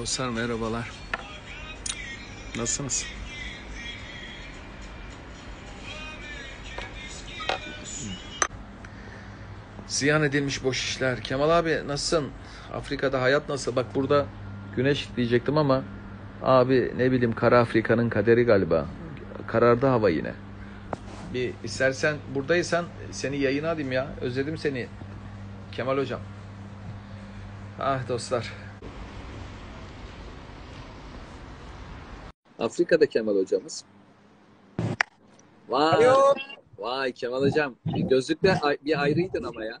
Dostlar merhabalar. Nasılsınız? Ziyan edilmiş boş işler. Kemal abi nasılsın? Afrika'da hayat nasıl? Bak burada güneş diyecektim ama abi ne bileyim Kara Afrika'nın kaderi galiba. Karardı hava yine. Bir istersen buradaysan seni yayına alayım ya. Özledim seni. Kemal hocam. Ah dostlar. Afrika'da Kemal hocamız. Vay. Alo. Vay Kemal hocam. Gözlükle bir ayrıydın ama ya.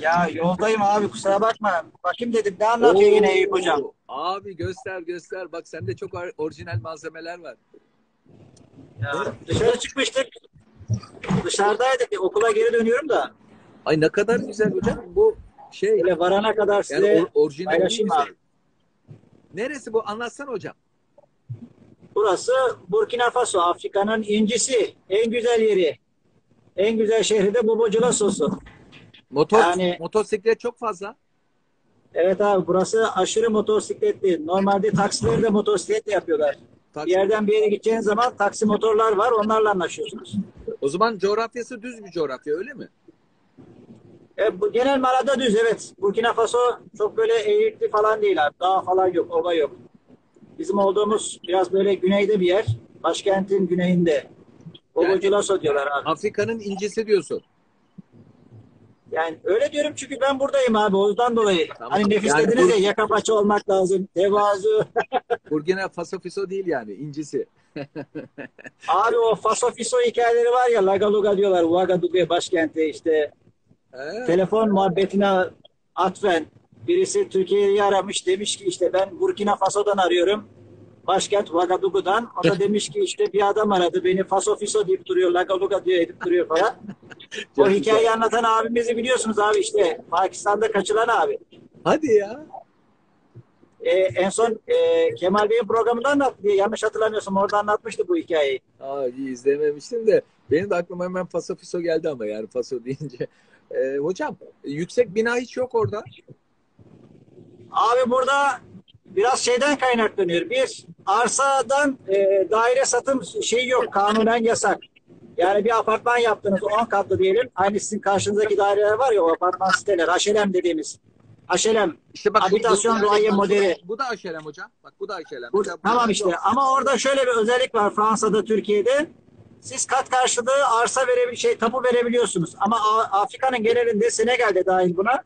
Ya yoldayım abi kusura bakma. Bakayım dedim ne anlatıyor yine Eyüp hocam. Abi göster göster. Bak sende çok or- orijinal malzemeler var. Ya, dışarı çıkmıştık. Dışarıdaydık. Okula geri dönüyorum da. Ay ne kadar güzel hocam. Bu şey Böyle varana kadar size yani or- orijinal paylaşayım abi. Neresi bu? Anlatsana hocam. Burası Burkina Faso. Afrika'nın incisi. En güzel yeri. En güzel şehri de Bobo Sosu. Motor Yani- motosiklet çok fazla. Evet abi burası aşırı motosikletli. Normalde taksileri de motosikletle yapıyorlar. Taksi- Bir yerden bir yere gideceğiniz zaman taksi motorlar var. Onlarla anlaşıyorsunuz. O zaman coğrafyası düz bir coğrafya öyle mi? E, bu genel manada düz evet. Burkina Faso çok böyle eğikli falan değil abi. Dağ falan yok, ova yok. Bizim olduğumuz biraz böyle güneyde bir yer. Başkentin güneyinde. Bogoculaso diyorlar abi. Afrika'nın incisi diyorsun. Yani öyle diyorum çünkü ben buradayım abi. Ondan dolayı. Tamam. Hani nefis Yani dediniz bu- ya yaka paça olmak lazım. Tevazu. Burkina Faso Fiso değil yani incisi. abi o Faso Fiso hikayeleri var ya Lagaluga diyorlar. Ouagadougou başkenti işte. He. telefon muhabbetine atfen birisi Türkiye'yi aramış demiş ki işte ben Burkina Faso'dan arıyorum. Başkent Ouagadougou'dan. O da demiş ki işte bir adam aradı beni Faso Fiso deyip duruyor. Lagaluga diyor edip duruyor falan. o hikayeyi anlatan abimizi biliyorsunuz abi işte Pakistan'da kaçılan abi. Hadi ya. Ee, en son e, Kemal Bey'in programında anlattı diye yanlış hatırlamıyorsam orada anlatmıştı bu hikayeyi. Aa, izlememiştim de benim de aklıma hemen Faso Fiso geldi ama yani Faso deyince. Ee, hocam yüksek bina hiç yok orada. Abi burada biraz şeyden kaynaklanıyor. Bir, arsadan e, daire satım şeyi yok. Kanunen yasak. Yani bir apartman yaptınız 10 katlı diyelim. Aynı sizin karşınızdaki daireler var ya o apartman siteler. Aşelem dediğimiz. Aşelem. İşte bak Habitasyon bu- modeli. Bu da aşelem hocam. Bak bu da aşelem. Bu, bu- tamam işte ama orada şöyle bir özellik var Fransa'da, Türkiye'de. Siz kat karşılığı arsa verebil şey tapu verebiliyorsunuz. Ama Afrika'nın genelinde Senegal'de dahil buna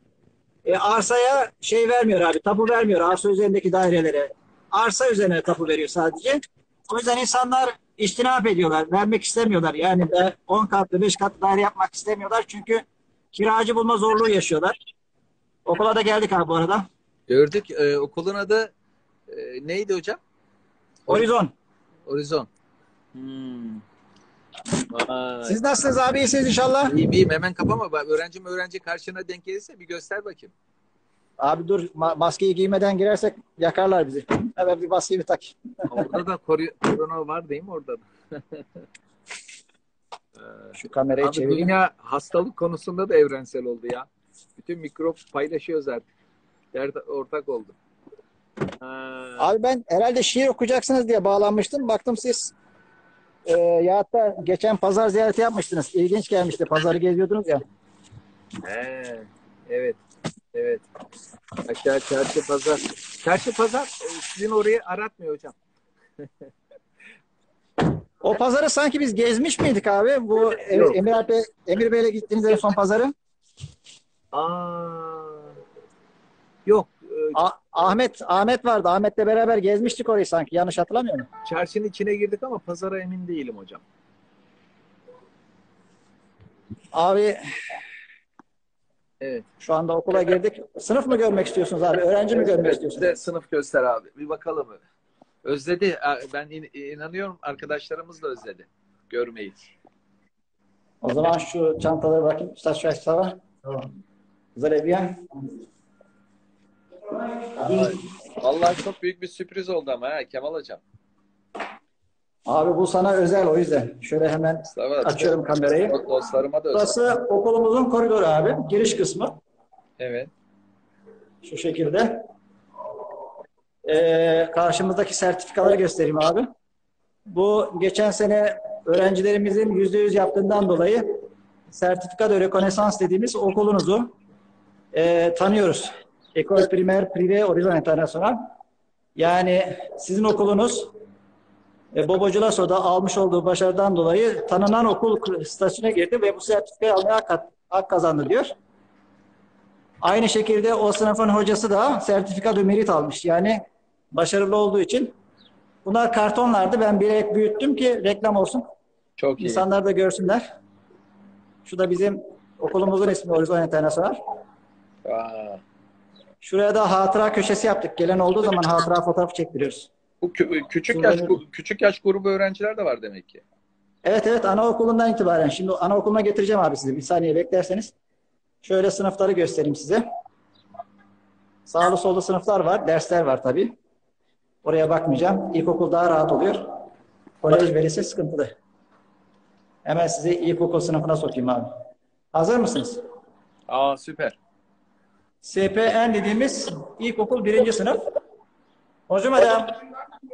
e, arsaya şey vermiyor abi. Tapu vermiyor arsa üzerindeki dairelere. Arsa üzerine tapu veriyor sadece. O yüzden insanlar istinap ediyorlar. Vermek istemiyorlar. Yani de 10 katlı 5 katlı daire yapmak istemiyorlar. Çünkü kiracı bulma zorluğu yaşıyorlar. Okula da geldik abi bu arada. Gördük. Ee, okulun adı e, neydi hocam? Horizon. Horizon. Hmm. Vay. Siz nasılsınız abi? İyisiniz inşallah. İyi iyiyim hemen kapama. Bak, öğrenci öğrenci karşına denk gelirse bir göster bakayım. Abi dur ma- maskeyi giymeden girersek yakarlar bizi. Hemen bir maskeyi bir tak. Orada da kori- korona var değil mi orada da? Şu kamerayı Abi çevireyim. dünya hastalık konusunda da evrensel oldu ya. Bütün mikrop paylaşıyoruz artık. Dert ortak oldu. Ha, Abi ben herhalde şiir okuyacaksınız diye bağlanmıştım. Baktım siz e, ya hatta geçen pazar ziyareti yapmıştınız. İlginç gelmişti. Pazarı geziyordunuz ya. he, evet. Evet. Aşağı çarşı pazar. Çarşı pazar e, sizin orayı aratmıyor hocam. O pazarı sanki biz gezmiş miydik abi? Bu Yok. Emir Alp Bey- Emir Bey'le gittiğiniz en son pazarı. Aa. Yok. e, A- Ahmet Ahmet vardı. Ahmet'le beraber gezmiştik orayı sanki. Yanlış hatırlamıyor muyum? Çarşının içine girdik ama pazara emin değilim hocam. Abi Evet. şu anda okula girdik. Sınıf mı görmek istiyorsunuz abi? Öğrenci mi görmek istiyorsunuz? bize sınıf göster abi. Bir bakalım. Özledi. Ben in- inanıyorum arkadaşlarımız da özledi. Görmeyi. O zaman şu çantaları bakayım. Üstad şu. Tamam. Güzel bien. Vallahi çok büyük bir sürpriz oldu ama ha Kemal hocam. Abi bu sana özel o yüzden. Şöyle hemen Mustafa, açıyorum kamerayı. do- Dostlarıma da özel. Burası okulumuzun koridoru abi. Giriş kısmı. Evet. Şu şekilde. e, karşımızdaki sertifikaları göstereyim abi. Bu geçen sene öğrencilerimizin yüzde yüz yaptığından dolayı sertifika de rekonesans dediğimiz okulunuzu e, tanıyoruz. École Primaire Privé Horizon International. Yani sizin okulunuz e, Bobo Culaso'da almış olduğu başarıdan dolayı tanınan okul statüsüne girdi ve bu sertifikayı almaya hak, hak kazandı diyor. Aynı şekilde o sınıfın hocası da sertifika de merit almış. Yani başarılı olduğu için. Bunlar kartonlardı. Ben bilerek büyüttüm ki reklam olsun. Çok iyi. İnsanlar da görsünler. Şu da bizim okulumuzun ismi Horizon International. Aa, Şuraya da hatıra köşesi yaptık. Gelen olduğu zaman hatıra fotoğrafı çektiriyoruz. bu kü- küçük yaş küçük yaş grubu öğrenciler de var demek ki. Evet evet anaokulundan itibaren. Şimdi anaokuluna getireceğim abi sizi. Bir saniye beklerseniz. Şöyle sınıfları göstereyim size. Sağlı sollu sınıflar var. Dersler var tabii. Oraya bakmayacağım. İlkokul daha rahat oluyor. Kolej ve lise sıkıntılı. Hemen sizi ilkokul sınıfına sokayım abi. Hazır mısınız? Aa süper. SPN dediğimiz ilkokul birinci sınıf. Bonjour madame.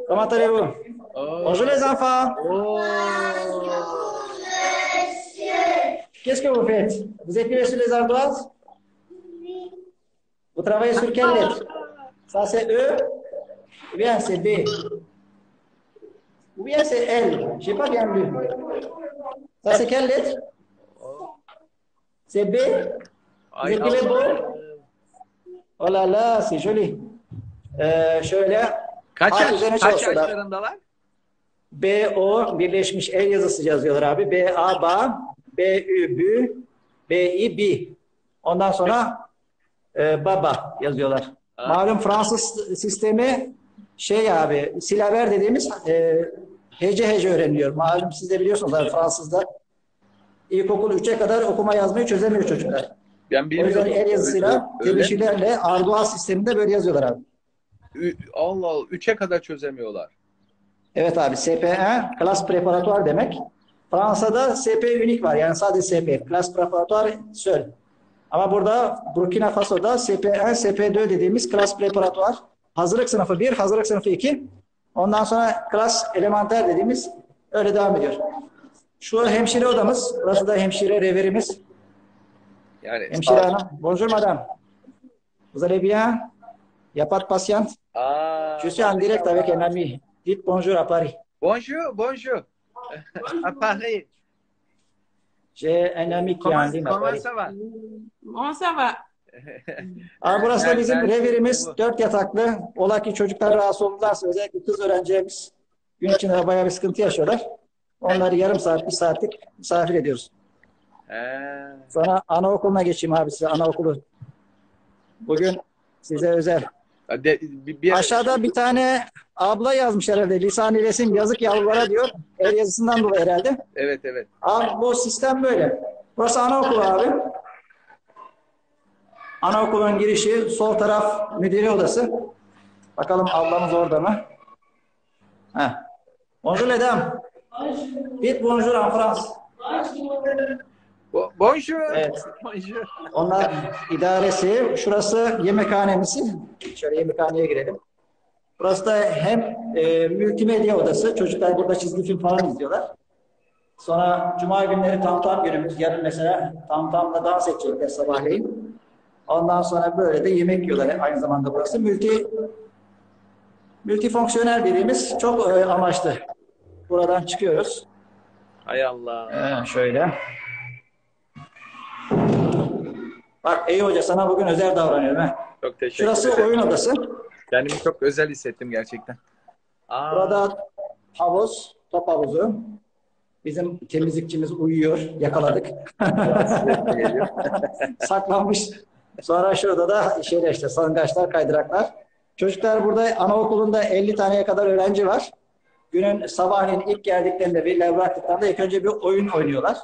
Comment allez-vous? Oo. Bonjour les enfants. Oo. Qu'est-ce que vous faites? Vous écrivez sur les ardoises? Vous travaillez sur quelle lettre? Ça c'est E ou bien c'est B? Ou bien c'est L? J'ai pas bien lu. Ça c'est quelle lettre? C'est B? Vous écrivez beau? C'est joli. Ee, şöyle Kaç, yaş, üzerine kaç yaşlarındalar? B-O birleşmiş el yazısı yazıyorlar abi. B-A-BA, B-Ü-Bü, B-İ-Bi. Ondan sonra e, baba yazıyorlar. Ha. Malum Fransız sistemi şey abi silaver dediğimiz e, hece hece öğreniliyor. Malum siz de biliyorsunuz abi Fransızda ilkokul 3'e kadar okuma yazmayı çözemiyor çocuklar. Ben O yüzden el yazısıyla, tebeşirlerle Arduaz sisteminde böyle yazıyorlar abi. Ü- Allah Allah. Üçe kadar çözemiyorlar. Evet abi SPE klas preparatuar demek. Fransa'da SP unik var. Yani sadece SP. Klas preparatuar söl. Ama burada Burkina Faso'da SP1, SP2 dediğimiz klas preparatuar. Hazırlık sınıfı 1, hazırlık sınıfı 2. Ondan sonra klas elementer dediğimiz öyle devam ediyor. Şu hemşire odamız. Burası da hemşire reverimiz. Yani Hemşire hanım. Bonjour madame. Vous allez bien? Y a pas de patiente? Aa, Je suis en direct avec un ami. Dites bonjour à Paris. Bonjour, bonjour. à Paris. J'ai un ami qui est en Comment, ligne à comment Paris. ça va? Bon, ça va. Abi burası da bizim revirimiz. Dört yataklı. Ola ki çocuklar rahatsız olurlarsa özellikle kız öğrencilerimiz gün içinde bayağı bir sıkıntı yaşıyorlar. Onları yarım saat, bir saatlik misafir ediyoruz. He. Sonra anaokuluna geçeyim abi size anaokulu. Bugün size özel. De, bir, bir- Aşağıda bir tane abla yazmış herhalde. Lisan-ı resim yazık yavrulara diyor. El yazısından dolayı herhalde. Evet evet. Abi bu sistem böyle. Burası anaokulu abi. Anaokulun girişi sol taraf müdüre odası. Bakalım ablamız orada mı? Heh. Bonjour les dames. Bonjour en France. Bo- bonjour. Evet. Bonjour. Onlar idaresi. Şurası yemekhanemiz. Şöyle yemekhaneye girelim. Burası da hem e, multimedya odası. Çocuklar burada çizgi film falan izliyorlar. Sonra cuma günleri tam tam günümüz. Yarın mesela tam tamla dans edecekler sabahleyin. Ondan sonra böyle de yemek yiyorlar aynı zamanda burası. Multi multifonksiyonel dediğimiz çok e, amaçlı. Buradan çıkıyoruz. Hay Allah. Ee, şöyle. Bak iyi hoca sana bugün özel davranıyorum. He. Çok teşekkür Şurası ederim. oyun odası. Kendimi çok özel hissettim gerçekten. Aa, Burada havuz, top havuzu. Bizim temizlikçimiz uyuyor. Yakaladık. Saklanmış. Sonra şurada da şeyler işte sangaçlar, kaydıraklar. Çocuklar burada anaokulunda 50 taneye kadar öğrenci var. Günün sabahleyin ilk geldiklerinde veliler bıraktıklarında ilk önce bir oyun oynuyorlar.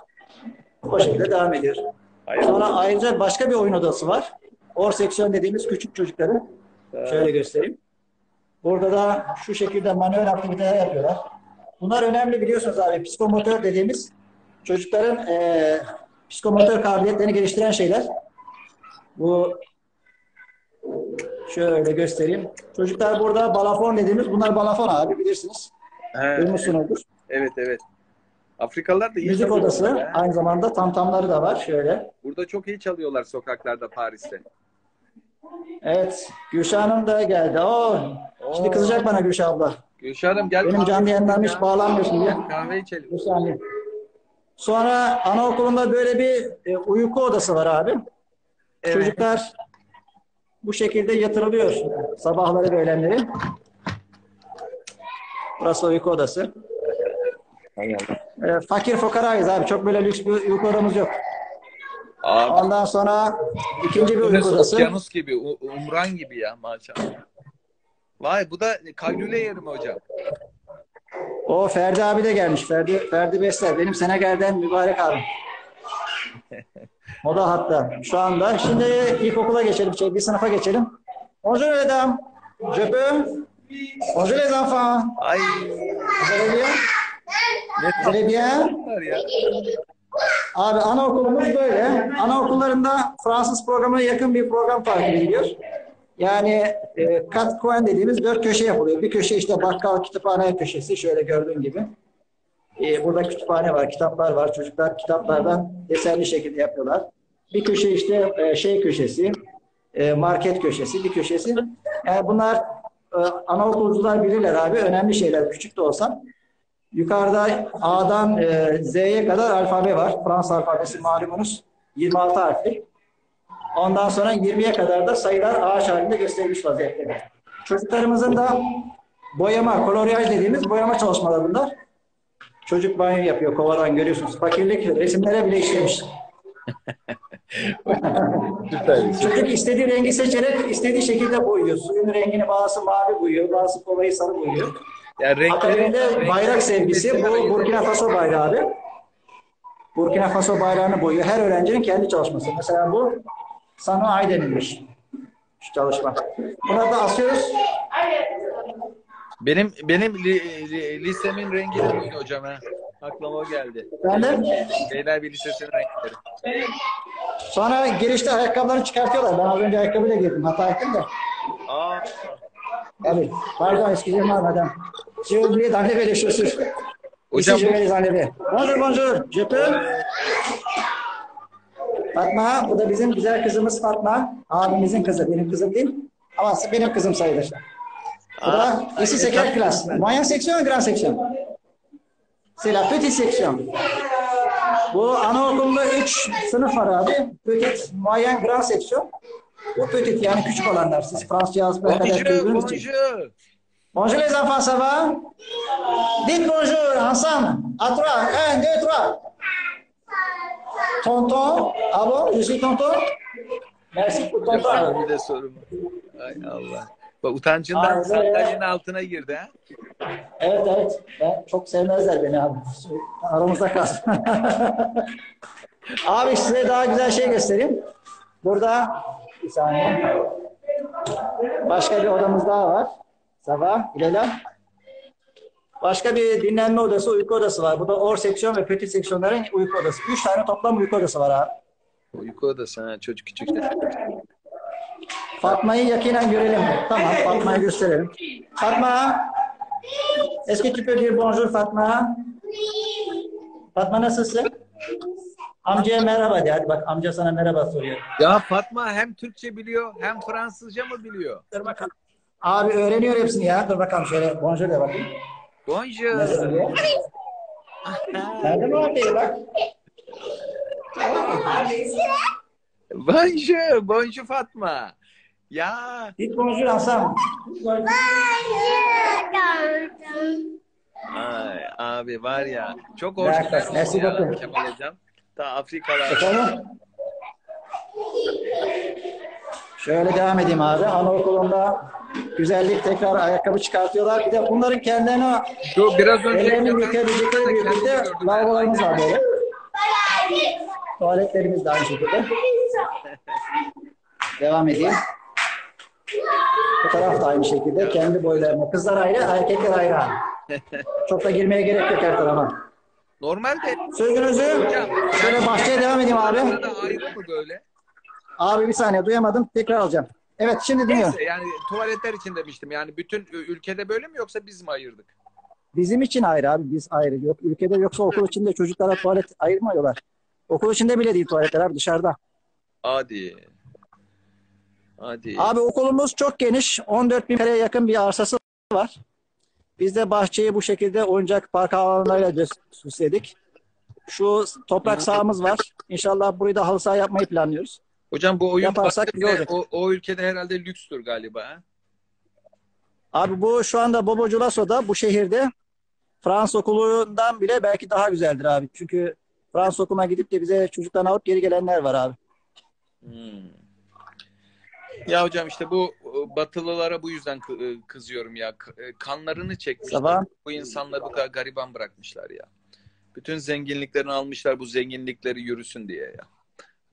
O şekilde devam ediyor. Hay Sonra ayrıca başka bir oyun odası var. Or seksiyon dediğimiz küçük çocukları. Şöyle göstereyim. Burada da şu şekilde manuel aktiviteler yapıyorlar. Bunlar önemli biliyorsunuz abi. Psikomotor dediğimiz çocukların eee psikomotor kabiliyetlerini geliştiren şeyler. Bu Şöyle göstereyim. Çocuklar burada balafon dediğimiz bunlar balafon abi bilirsiniz. Duymuşsunuzdur. evet evet. Afrikalılar da iyi Müzik odası ya. aynı zamanda tamtamları da var şöyle. Burada çok iyi çalıyorlar sokaklarda Paris'te. Evet. Gülşah Hanım da geldi. Oo, şimdi Oo. kızacak bana Gülşah abla. Gülşah'ım gel. Benim canlı yayından ya. hiç bağlanmıyorsun diye. Kahve içelim. Bir saniye. Sonra anaokulunda böyle bir e, uyku odası var abi. Evet. Çocuklar bu şekilde yatırılıyor sabahları ve öğlenleri. Burası uyku odası. Hay Allah. E, fakir fukarayız abi. Çok böyle lüks bir uyku odamız yok. Abi Ondan sonra ikinci bir uyku Burası odası. okyanus gibi, umran gibi ya maşallah. Vay bu da kaylule yeri mi hocam? O Ferdi abi de gelmiş. Ferdi, Ferdi Besler. Benim Senegal'den mübarek abi. O da hatta şu anda. Şimdi ilkokula geçelim. Şey, bir sınıfa geçelim. Bonjour mesdames. Je peux? Bonjour les enfants. Ay allez bien? tatlılar ya. Abi anaokulumuz böyle. Anaokullarında Fransız programına yakın bir program takip ediliyor. Yani e, kat coin dediğimiz dört köşe yapılıyor. Bir köşe işte bakkal kütüphane köşesi şöyle gördüğün gibi. E, burada kütüphane var, kitaplar var. Çocuklar kitaplardan eserli şekilde yapıyorlar. Bir köşe işte e, şey köşesi, e, market köşesi, bir köşesi. Yani bunlar e, anaokulcular bilirler abi. Önemli şeyler küçük de olsa. Yukarıda A'dan e, Z'ye kadar alfabe var. Fransız alfabesi malumunuz. 26 harfli. Ondan sonra 20'ye kadar da sayılar ağaç halinde gösterilmiş vaziyette. Çocuklarımızın da boyama, koloriyaj dediğimiz boyama çalışmaları bunlar. Çocuk banyo yapıyor kovadan görüyorsunuz. Fakirlik resimlere bile işlemiş. Çocuk istediği rengi seçerek istediği şekilde boyuyor. Suyun rengini bazısı mavi boyuyor, bazısı kovayı sarı boyuyor. Ya renkleri, Akabinde bayrak sevgisi. Bu Burkina Faso bayrağı abi. Burkina Faso bayrağını boyuyor. Her öğrencinin kendi çalışması. Mesela bu Sanu Ay denilmiş. Şu çalışma. Bunları da asıyoruz. Benim benim li- li- lisemin rengi de buydu hocam ha. Aklıma o geldi. Ben de Beylerbeyi Lisesi'nin renkleri. sonra girişte ayakkabıları çıkartıyorlar. Ben az önce ayakkabıyla girdim. Hata ettim de. Aa, Tabii. Pardon eskicim var madem. J'ai oublié d'enlever les chaussures. Hocam Ici, je vais les enlever. Bonjour, bonjour. Je peux? Fatma, bu da bizim güzel kızımız Fatma. Abimizin kızı, benim kızım değil. Ama benim kızım sayılır. Bu da ici c'est quelle classe? Moyenne section ou grande section? C'est la petite section. Bu anaokulunda 3 sınıf var abi. Petit, moyen, grand section. Bu petit yani küçük olanlar. Siz Fransızca yazmaya kadar gördüğünüz için. Bonjour. Les enfants, ça va? Dites bonjour ensemble. À trois. Un, deux, trois. Tonton. Ah bon? Je suis tonton? Merci pour tonton. Bir de sorum. Ay Allah. Bak utancından Ay, sandalyenin altına girdi ha. Evet evet. Ben çok sevmezler beni abi. Aramızda kalsın. abi size daha güzel şey göstereyim. Burada bir saniye. Başka bir odamız daha var. Sabah. İlela. Başka bir dinlenme odası, uyku odası var. Bu da or seksiyon ve petit seksiyonların uyku odası. Üç tane toplam uyku odası var abi. Uyku odası ha çocuk küçük. Fatma'yı yakinen görelim. Tamam, Fatma'yı gösterelim. Fatma, tu peux dire bonjour Fatma? Fatma nasılsın? Amcaya merhaba de. Hadi bak amca sana merhaba soruyor. Ya Fatma hem Türkçe biliyor hem Fransızca mı biliyor? Dur bakalım. Abi öğreniyor hepsini ya. Dur bakalım şöyle bonjour de bakayım. Bonjour. söylüyor? Nerede mi ortaya bak? Bonjour. Bonjour Fatma. Ya Dites bonjour ensemble. ay, abi var ya çok D'accord, merci ya. Kemal Hocam. Ta Afrikalar. Efendim? Şöyle devam edeyim abi. Anaokulunda güzellik tekrar ayakkabı çıkartıyorlar. Bir de bunların kendilerine Şu biraz önce ellerini yıkayabilecekleri kendini gördüm. lavabolarımız var böyle. Tuvaletlerimiz de aynı şekilde. Devam edeyim. Bu taraf da aynı şekilde. Kendi boylarına. Kızlar ayrı, erkekler ayrı. Çok da girmeye gerek yok her tarafa. Normalde Sözünüzü şöyle bahçeye devam edeyim abi. ayrı mı böyle? Abi bir saniye duyamadım. Tekrar alacağım. Evet şimdi dinliyorum. Neyse yani tuvaletler için demiştim. Yani bütün ülkede böyle mi yoksa biz mi ayırdık? Bizim için ayrı abi. Biz ayrı. Yok ülkede yoksa okul içinde çocuklara tuvalet ayırmıyorlar. Okul içinde bile değil tuvaletler abi dışarıda. Hadi. Hadi. Abi okulumuz çok geniş. 14 bin metreye yakın bir arsası var. Biz de bahçeyi bu şekilde oyuncak park alanlarıyla süsledik. Şu toprak sahamız var. İnşallah burayı da halı saha yapmayı planlıyoruz. Hocam bu oyun Yaparsak iyi olacak. o, o ülkede herhalde lükstür galiba. Ha? Abi bu şu anda Bobo Culaso'da bu şehirde Fransız okulundan bile belki daha güzeldir abi. Çünkü Fransız okuluna gidip de bize çocuklarını alıp geri gelenler var abi. Hmm. Ya hocam işte bu e, batılılara bu yüzden e, kızıyorum ya. E, Kanlarını çekmişler. Sabah. Bu insanları bu kadar gariban bırakmışlar ya. Bütün zenginliklerini almışlar bu zenginlikleri yürüsün diye ya.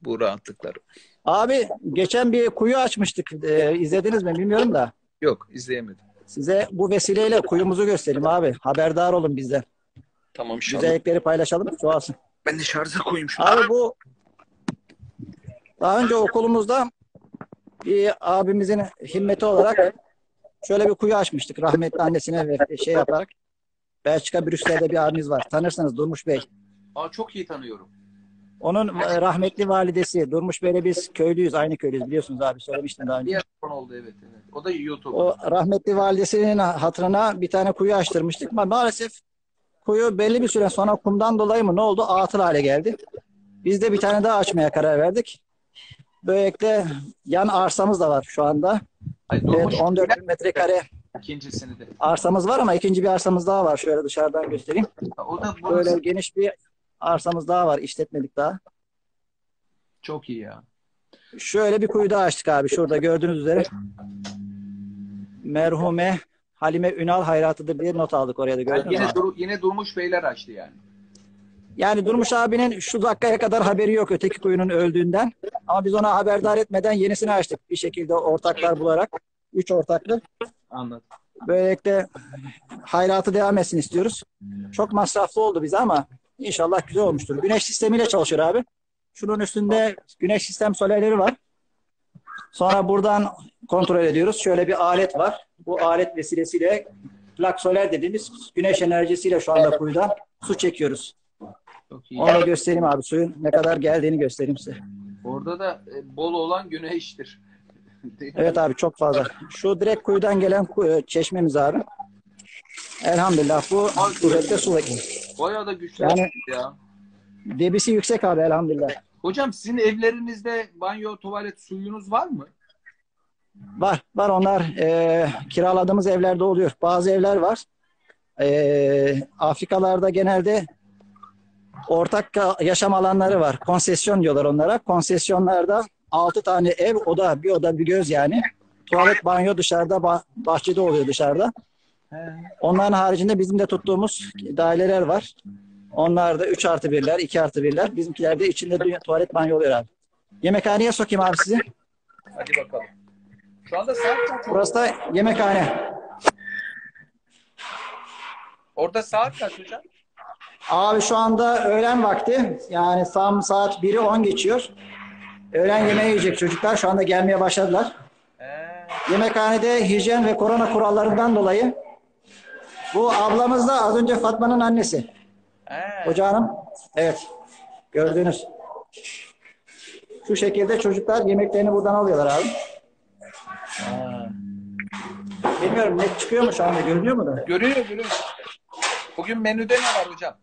Bu rahatlıkları. Abi geçen bir kuyu açmıştık. Ee, izlediniz mi bilmiyorum da. Yok izleyemedim. Size bu vesileyle kuyumuzu göstereyim abi. Haberdar olun bizden. Tamam inşallah. Güzellikleri paylaşalım. Çoğalsın. Ben de şarja koyayım şunu. Abi bu daha önce okulumuzda bir abimizin himmeti olarak şöyle bir kuyu açmıştık. Rahmetli annesine ve şey yaparak. Belçika Brüksel'de bir abimiz var. Tanırsınız Durmuş Bey. Aa, çok iyi tanıyorum. Onun e, rahmetli validesi Durmuş Bey'le biz köylüyüz. Aynı köylüyüz biliyorsunuz abi. Söylemiştim daha önce. Konu oldu evet evet. O da YouTube. O rahmetli validesinin hatırına bir tane kuyu açtırmıştık. Ama maalesef kuyu belli bir süre sonra kumdan dolayı mı ne oldu? Atıl hale geldi. Biz de bir tane daha açmaya karar verdik. Böylelikle yan arsamız da var şu anda. Ay, Evet, 14 bin metrekare ikincisini de. arsamız var ama ikinci bir arsamız daha var. Şöyle dışarıdan göstereyim. O da Böyle burası geniş bir arsamız daha var. İşletmedik daha. çok iyi ya. Şöyle bir kuyu daha açtık abi. Şurada gördüğünüz üzere. Merhume Halime Ünal hayratıdır diye not aldık oraya da gördünüz mü? yine Dur- yine Durmuş Beyler açtı yani. Yani Durmuş abinin şu dakikaya kadar haberi yok öteki kuyunun öldüğünden. Ama biz ona haberdar etmeden yenisini açtık bir şekilde ortaklar bularak. Üç ortaklı. Anladım. Böylelikle hayratı devam etsin istiyoruz. Çok masraflı oldu bize ama inşallah güzel olmuştur. Güneş sistemiyle çalışıyor abi. Şunun üstünde güneş sistem solerleri var. Sonra buradan kontrol ediyoruz. Şöyle bir alet var. Bu alet vesilesiyle plak soler dediğimiz güneş enerjisiyle şu anda kuyudan su çekiyoruz. Çok iyi. Onu da göstereyim abi. Suyun ne kadar geldiğini göstereyim size. Orada da e, bol olan güneştir. Evet abi çok fazla. Şu direkt kuyudan gelen kuyu- çeşmemiz abi. Elhamdülillah bu kuvvetli su var. Bayağı da güçlü Yani- ya. Debisi yüksek abi elhamdülillah. Hocam sizin evlerinizde banyo, tuvalet suyunuz var mı? Var. Var onlar e, kiraladığımız evlerde oluyor. Bazı evler var. E, Afrikalarda genelde ortak yaşam alanları var. Konsesyon diyorlar onlara. Konsesyonlarda 6 tane ev, oda, bir oda bir göz yani. Tuvalet, banyo dışarıda, bah- bahçede oluyor dışarıda. Onların haricinde bizim de tuttuğumuz daireler var. Onlar da 3 artı 1'ler, 2 artı 1'ler. Bizimkilerde içinde dünya- tuvalet banyo oluyor abi. Yemekhaneye sokayım abi sizi. Hadi bakalım. Şu anda saat kaç? Burası da yemekhane. Orada saat kaç hocam? Abi şu anda öğlen vakti. Yani tam saat 1'i 10 geçiyor. Öğlen yemeği yiyecek çocuklar. Şu anda gelmeye başladılar. Ee, Yemekhanede hijyen ve korona kurallarından dolayı bu ablamız da az önce Fatma'nın annesi. ee. Hoca hanım. Evet. Gördünüz. Şu şekilde çocuklar yemeklerini buradan alıyorlar abi. Ha. Bilmiyorum net çıkıyor mu şu anda görünüyor mu da? Görüyor görüyor. Bugün menüde ne var hocam?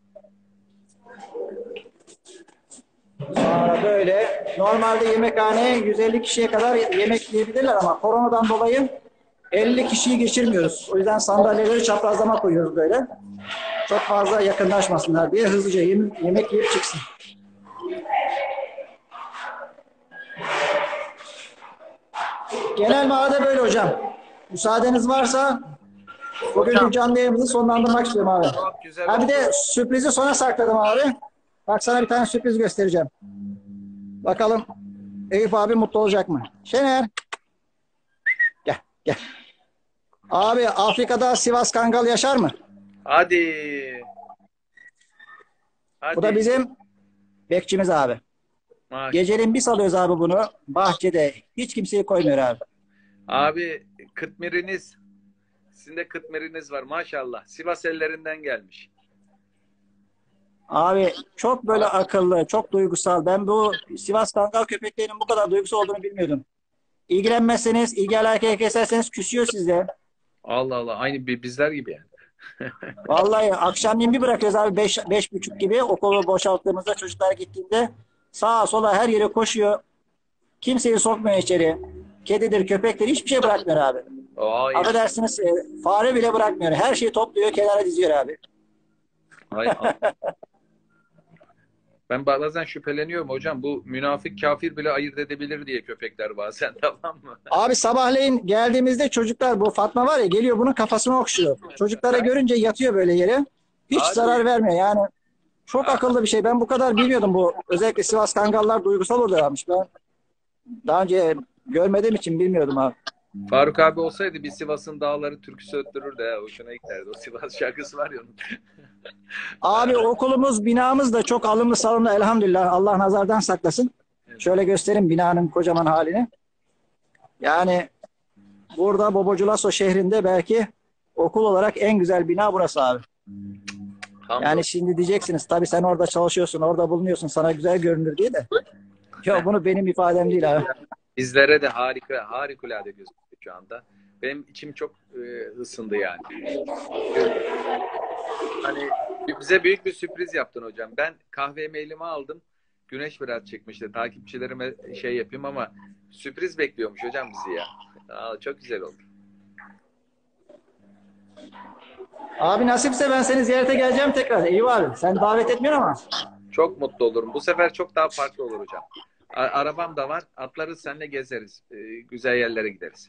Sonra böyle normalde yemekhaneye 150 kişiye kadar yemek yiyebilirler ama koronadan dolayı 50 kişiyi geçirmiyoruz. O yüzden sandalyeleri çaprazlama koyuyoruz böyle. Çok fazla yakınlaşmasınlar diye hızlıca yem- yemek yiyip çıksın. Genel mağada böyle hocam. Müsaadeniz varsa bugünkü canlı yayınımızı sonlandırmak istiyorum abi. Güzel. Ha bir de sürprizi sona sakladım abi. Bak sana bir tane sürpriz göstereceğim. Bakalım Eyüp abi mutlu olacak mı? Şener. Gel gel. Abi Afrika'da Sivas Kangal yaşar mı? Hadi. Hadi. Bu da bizim bekçimiz abi. Maş- Geceliğin bir salıyoruz abi bunu. Bahçede. Hiç kimseyi koymuyor abi. Abi Kıtmiriniz sizin de Kıtmiriniz var maşallah. Sivas ellerinden gelmiş. Abi çok böyle akıllı, çok duygusal. Ben bu Sivas Kangal köpeklerinin bu kadar duygusal olduğunu bilmiyordum. İlgilenmezseniz, ilgi alakaya keserseniz küsüyor size. Allah Allah aynı bi- bizler gibi yani. Vallahi akşamleyin bir bırakıyoruz abi beş, beş buçuk gibi okulu boşalttığımızda çocuklar gittiğinde sağa sola her yere koşuyor. Kimseyi sokmuyor içeri. Kedidir, köpektir hiçbir şey bırakmıyor abi. Ay, Affedersiniz e, fare bile bırakmıyor. Her şeyi topluyor kenara diziyor abi. ay. Ben bazen şüpheleniyorum hocam bu münafık kafir bile ayırt edebilir diye köpekler bazen tamam mı? Abi sabahleyin geldiğimizde çocuklar bu Fatma var ya geliyor bunun kafasını okşuyor. Çocuklara görünce yatıyor böyle yere. Hiç Abi. zarar vermiyor yani. Çok akıllı bir şey. Ben bu kadar bilmiyordum bu. Özellikle Sivas Kangallar duygusal oluyorlarmış. Ben daha önce görmediğim için bilmiyordum abi. Faruk abi olsaydı bir Sivas'ın dağları türküsü öttürürdü ha. Hoşuna giderdi. O Sivas şarkısı var ya onun. Abi okulumuz, binamız da çok alımlı salımlı elhamdülillah. Allah nazardan saklasın. Şöyle göstereyim binanın kocaman halini. Yani burada Boboculaso şehrinde belki okul olarak en güzel bina burası abi. Tam Yani şimdi diyeceksiniz tabii sen orada çalışıyorsun, orada bulunuyorsun sana güzel görünür diye de. Yok bunu benim ifadem değil abi. bizlere de harika, harikulade gözüküyor şu anda. Benim içim çok e, ısındı yani. Hani bize büyük bir sürpriz yaptın hocam. Ben kahve mailimi aldım. Güneş biraz çıkmıştı. Takipçilerime şey yapayım ama sürpriz bekliyormuş hocam bizi ya. Aa, çok güzel oldu. Abi nasipse ben seni ziyarete geleceğim tekrar. Eyvah abi. Sen davet etmiyorsun ama. Çok mutlu olurum. Bu sefer çok daha farklı olur hocam. A- arabam da var. Atlarız seninle gezeriz. Ee, güzel yerlere gideriz.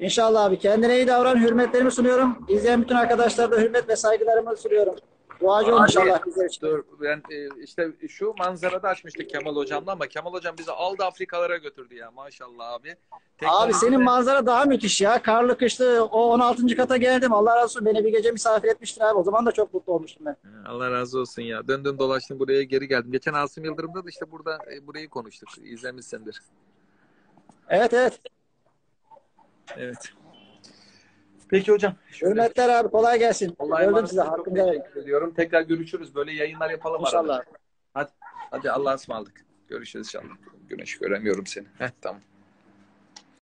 İnşallah abi. Kendine iyi davran. Hürmetlerimi sunuyorum. İzleyen bütün arkadaşlara da hürmet ve saygılarımı sunuyorum. Duacı olun inşallah bizler için. Dur ben e, işte şu manzarada açmıştık Kemal hocamla ama Kemal hocam bizi aldı Afrikalara götürdü ya maşallah abi. Tek Abi senin manzara daha müthiş ya. Karlı kışlı o 16. kata geldim. Allah razı olsun. Beni bir gece misafir etmiştin abi. O zaman da çok mutlu olmuştum ben. Allah razı olsun ya. Döndüm dolaştım buraya geri geldim. Geçen Asım Yıldırım'da da işte burada e, burayı konuştuk. İzlemişsindir. Evet evet. Evet. Peki hocam. şöyle- Hürmetler abi. Kolay gelsin. Allah'a Gördüm size. teşekkür ediyorum. Tekrar görüşürüz. Böyle yayınlar yapalım arada. İnşallah. Hadi Allah'a ısmarladık. Görüşürüz inşallah. Güneş göremiyorum seni. Heh, tamam.